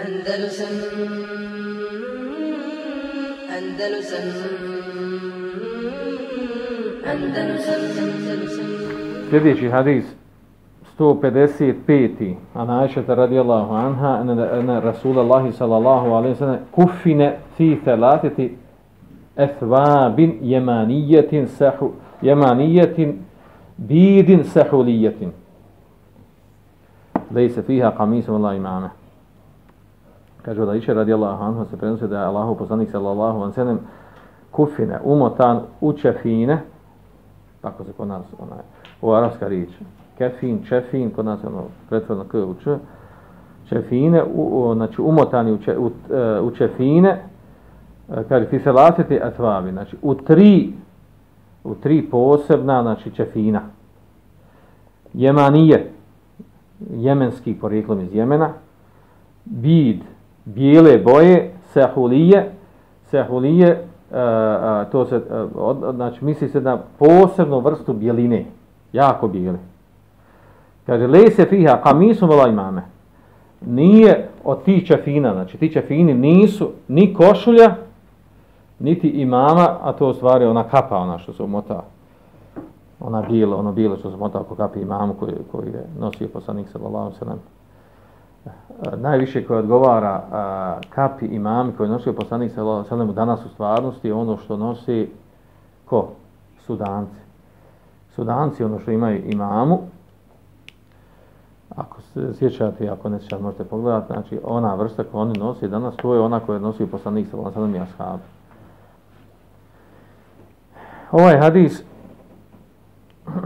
Andalusam Andalusam Andalusam Sljedeći hadis 155. A najšeta radijallahu anha ene Rasulallahi sallallahu alaihi sallam kufine fi thalatiti ethvabin jemanijetin sehu jemanijetin bidin sehulijetin lejse fiha kamisu vallahi ma'ana Kaže od Aisha radijallahu anhu se prenose da je Allahov poslanik sallallahu anhu sallam kufine, umotan, učefine, tako se kod nas ona je, u arabska riječ, kefin, čefin, kod nas je ono pretvorno k, u č, čefine, u, u, znači umotani u, če, u, u, e, u čefine, e, kaže, ti se lasiti etvavi, znači u tri, u tri posebna, znači čefina, jemanije, jemenski porijeklom iz Jemena, bid, bijele boje, sehulije, sehulije, e, a, e, to se, e, od, znači, misli se na posebnu vrstu bijeline, jako bijele. Kaže, le se fiha, ka mi su vola imame. Nije od ti čefina, znači ti čefini nisu ni košulja, niti imama, a to u stvari ona kapa, ona što se umota, ona bijela, ono bijelo što se umota oko kapi imamu koji, koji je nosio poslanik sa vola imame najviše koje odgovara kapi imami koji nosio poslanik Salomu danas u stvarnosti je ono što nosi ko? Sudanci. Sudanci ono što imaju imamu. Ako se sjećate, ako ne sjećate, možete pogledati. Znači, ona vrsta koju oni nosi danas, to je ona koja je nosio poslanik Salomu Salomu i Ashabu. Ovaj hadis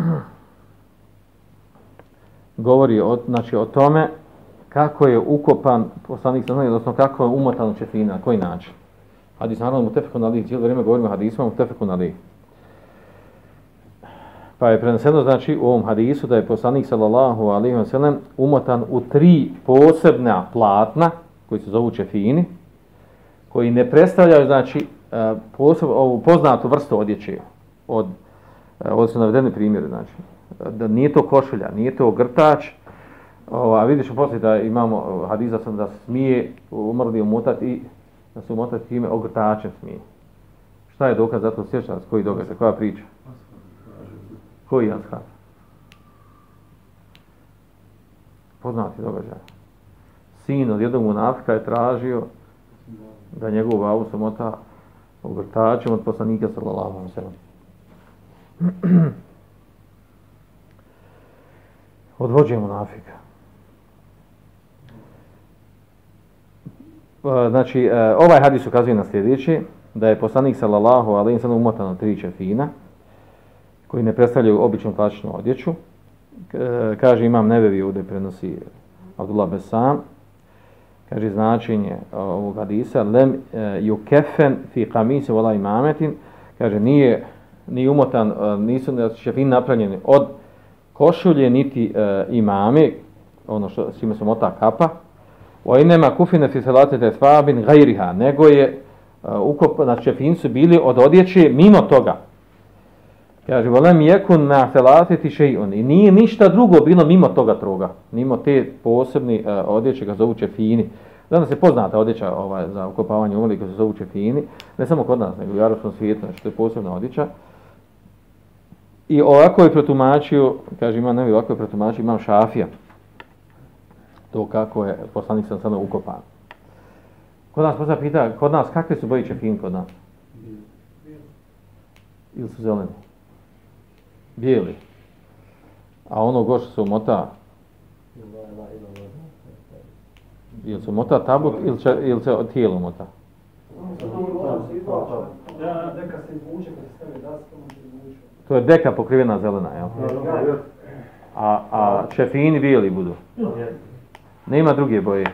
govori o, znači, o tome kako je ukopan poslanik sa znanjem, odnosno kako je umotan u četvrine, na koji način. Hadis naravno mu tefekon ali, cijelo vrijeme govorimo o hadisima mu tefekon ali. Pa je preneseno znači u ovom hadisu da je poslanik sallallahu alaihi wa sallam umotan u tri posebna platna koji se zovu čefini, koji ne predstavljaju znači e, poseb, ovu poznatu vrstu odjeće od, e, od su navedeni primjeri znači da nije to košulja, nije to grtač, Ova, vidiš poslije da imamo hadiza sam da smije umrli umotati i da se umotati time ogrtačem smije. Šta je dokaz za to sjećac? Koji dokaz? Koja priča? Koji je ashab? Poznati događaj. Sin od jednog monafika je tražio da njegov avu se mota ogrtačem od poslanika sa lalavom selom. Odvođujemo na Afrika. Pa, znači, e, ovaj hadis ukazuje na sljedeći, da je poslanik sallallahu alaihi sallam umotan od tri čefina, koji ne predstavljaju običnu klasičnu odjeću. E, kaže, imam nebevi ovdje prenosi Abdullah Besam. Kaže, značenje e, ovog hadisa, lem ju kefen fi kamisi vola imametin. Kaže, nije, nije umotan, nisu čefini napravljeni od košulje, niti imame, ono što s ime se mota kapa, وَاِنَمَا كُفِنَ فِي سَلَاتِ تَسْفَابٍ غَيْرِهَا Nego je uh, ukop, znači finci bili od odjeće mimo toga. Kaže, volem jekun na selasiti šeion. I nije ništa drugo bilo mimo toga troga. Mimo te posebni uh, e, odjeće ga zovu čefini. Danas je poznata odjeća ovaj, za ukopavanje umrli koji se zovu čefini. Ne samo kod nas, nego u Jarovskom svijetu, znači to je posebna odjeća. I ovako je protumačio, kaže, ima nevi, ovako je protumačio, imam šafija to kako je poslanik sam sada ukopan. Kod nas posla pita, kod nas kakve su boji čefin kod nas? Ili su zeleni? Bijeli. A ono go što se umota? Ili se umota tabuk ili, če, ili se tijelo umota? To je deka pokrivena zelena, jel? A, a čefini bijeli budu. Nema druge boje.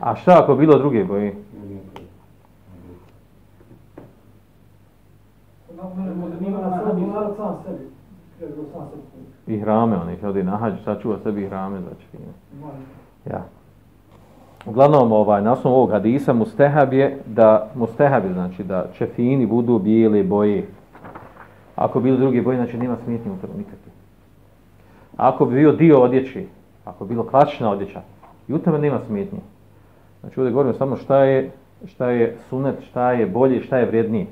A šta ako bilo druge boje? I hrame oni, kad je nahađ, šta čuva sebi hrame, znači fine. Ja. Uglavnom, ovaj, na osnovu ovog hadisa, mustehab je da, mustehab je, znači, da čefini budu bijele boje. Ako bilo druge boje, znači, nema smjetnje u tom nikakve. Ako bi bio dio odjeći, ako bilo klačna odjeća, I u tome nema smetnje. Znači ovdje govorimo samo šta je, šta je sunet, šta je bolje, šta je vrijednije.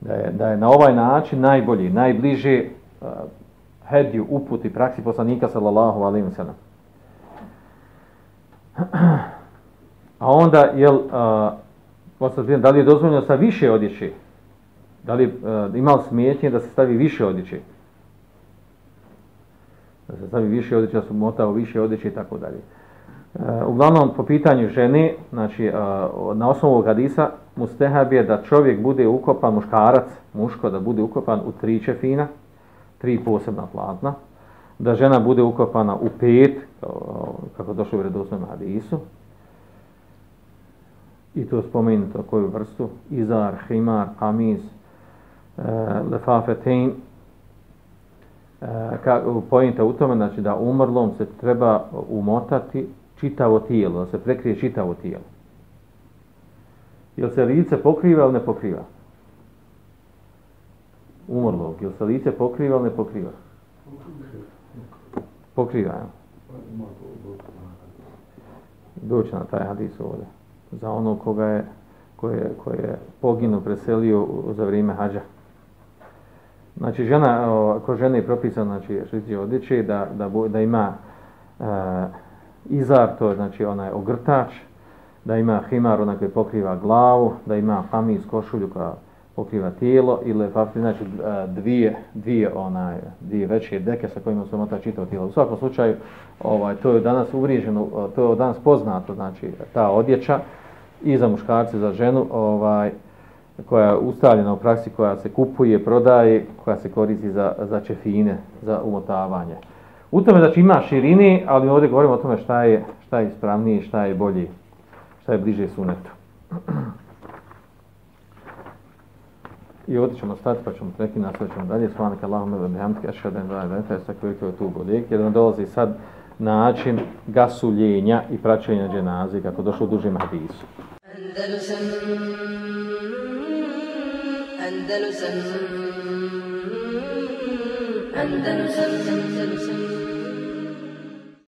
Da je, da je na ovaj način najbolji, najbliže uh, hedju, uput i praksi poslanika sallallahu alaihi wa sallam. A onda, jel, uh, da li je dozvoljeno sa više odjeće? Da li uh, imao smetnje da se stavi više odjeće? da se stavi više odjeće, da se motao više odjeće i tako dalje. E, uglavnom, po pitanju žene, znači, e, na osnovu ovog hadisa, mustehab je da čovjek bude ukopan, muškarac, muško, da bude ukopan u tri čefina, tri posebna platna, da žena bude ukopana u pet, kako došlo u redosnom hadisu, i to spomenuto koju vrstu, izar, himar, kamiz, e, lefafetein, Eh, pojenta u tome znači da umrlom se treba umotati čitavo tijelo, da se prekrije čitavo tijelo. Jel se lice pokriva ili ne pokriva? Umrlog, jel se lice pokriva ili ne pokriva? Pokriva, jel? Doći na taj hadis ovdje. Za ono koga je, koje, koje je poginu, preselio za vrijeme hađa. Znači žena, ko žena je propisao, znači šliti odjeće, da, da, da ima e, izar, to je znači onaj ogrtač, da ima himar, onaj koji pokriva glavu, da ima kamiz, košulju koja pokriva tijelo, ili fakti, znači e, dvije, dvije, onaj, dvije veće deke sa kojima se mota čitao tijelo. U svakom slučaju, ovaj, to je danas uvriježeno, to je danas poznato, znači ta odjeća i za muškarce, za ženu, ovaj, koja je ustavljena u praksi, koja se kupuje, prodaje, koja se koristi za, za čefine, za umotavanje. U tome, znači, ima širini, ali ovdje govorimo o tome šta je, šta je ispravnije, šta je bolje, šta je bliže sunetu. I ovdje ćemo stati, pa ćemo neki nastavit ćemo dalje. Svane ka lahome ve mehamdke, ašhaden ve mehamdke, sa kvrke ve tubu lijek, jer nam dolazi sad način gasuljenja i praćenja dženazi, kako došlo u dužim hadisu. Andalusam, أندلسا أندلسا أندلسا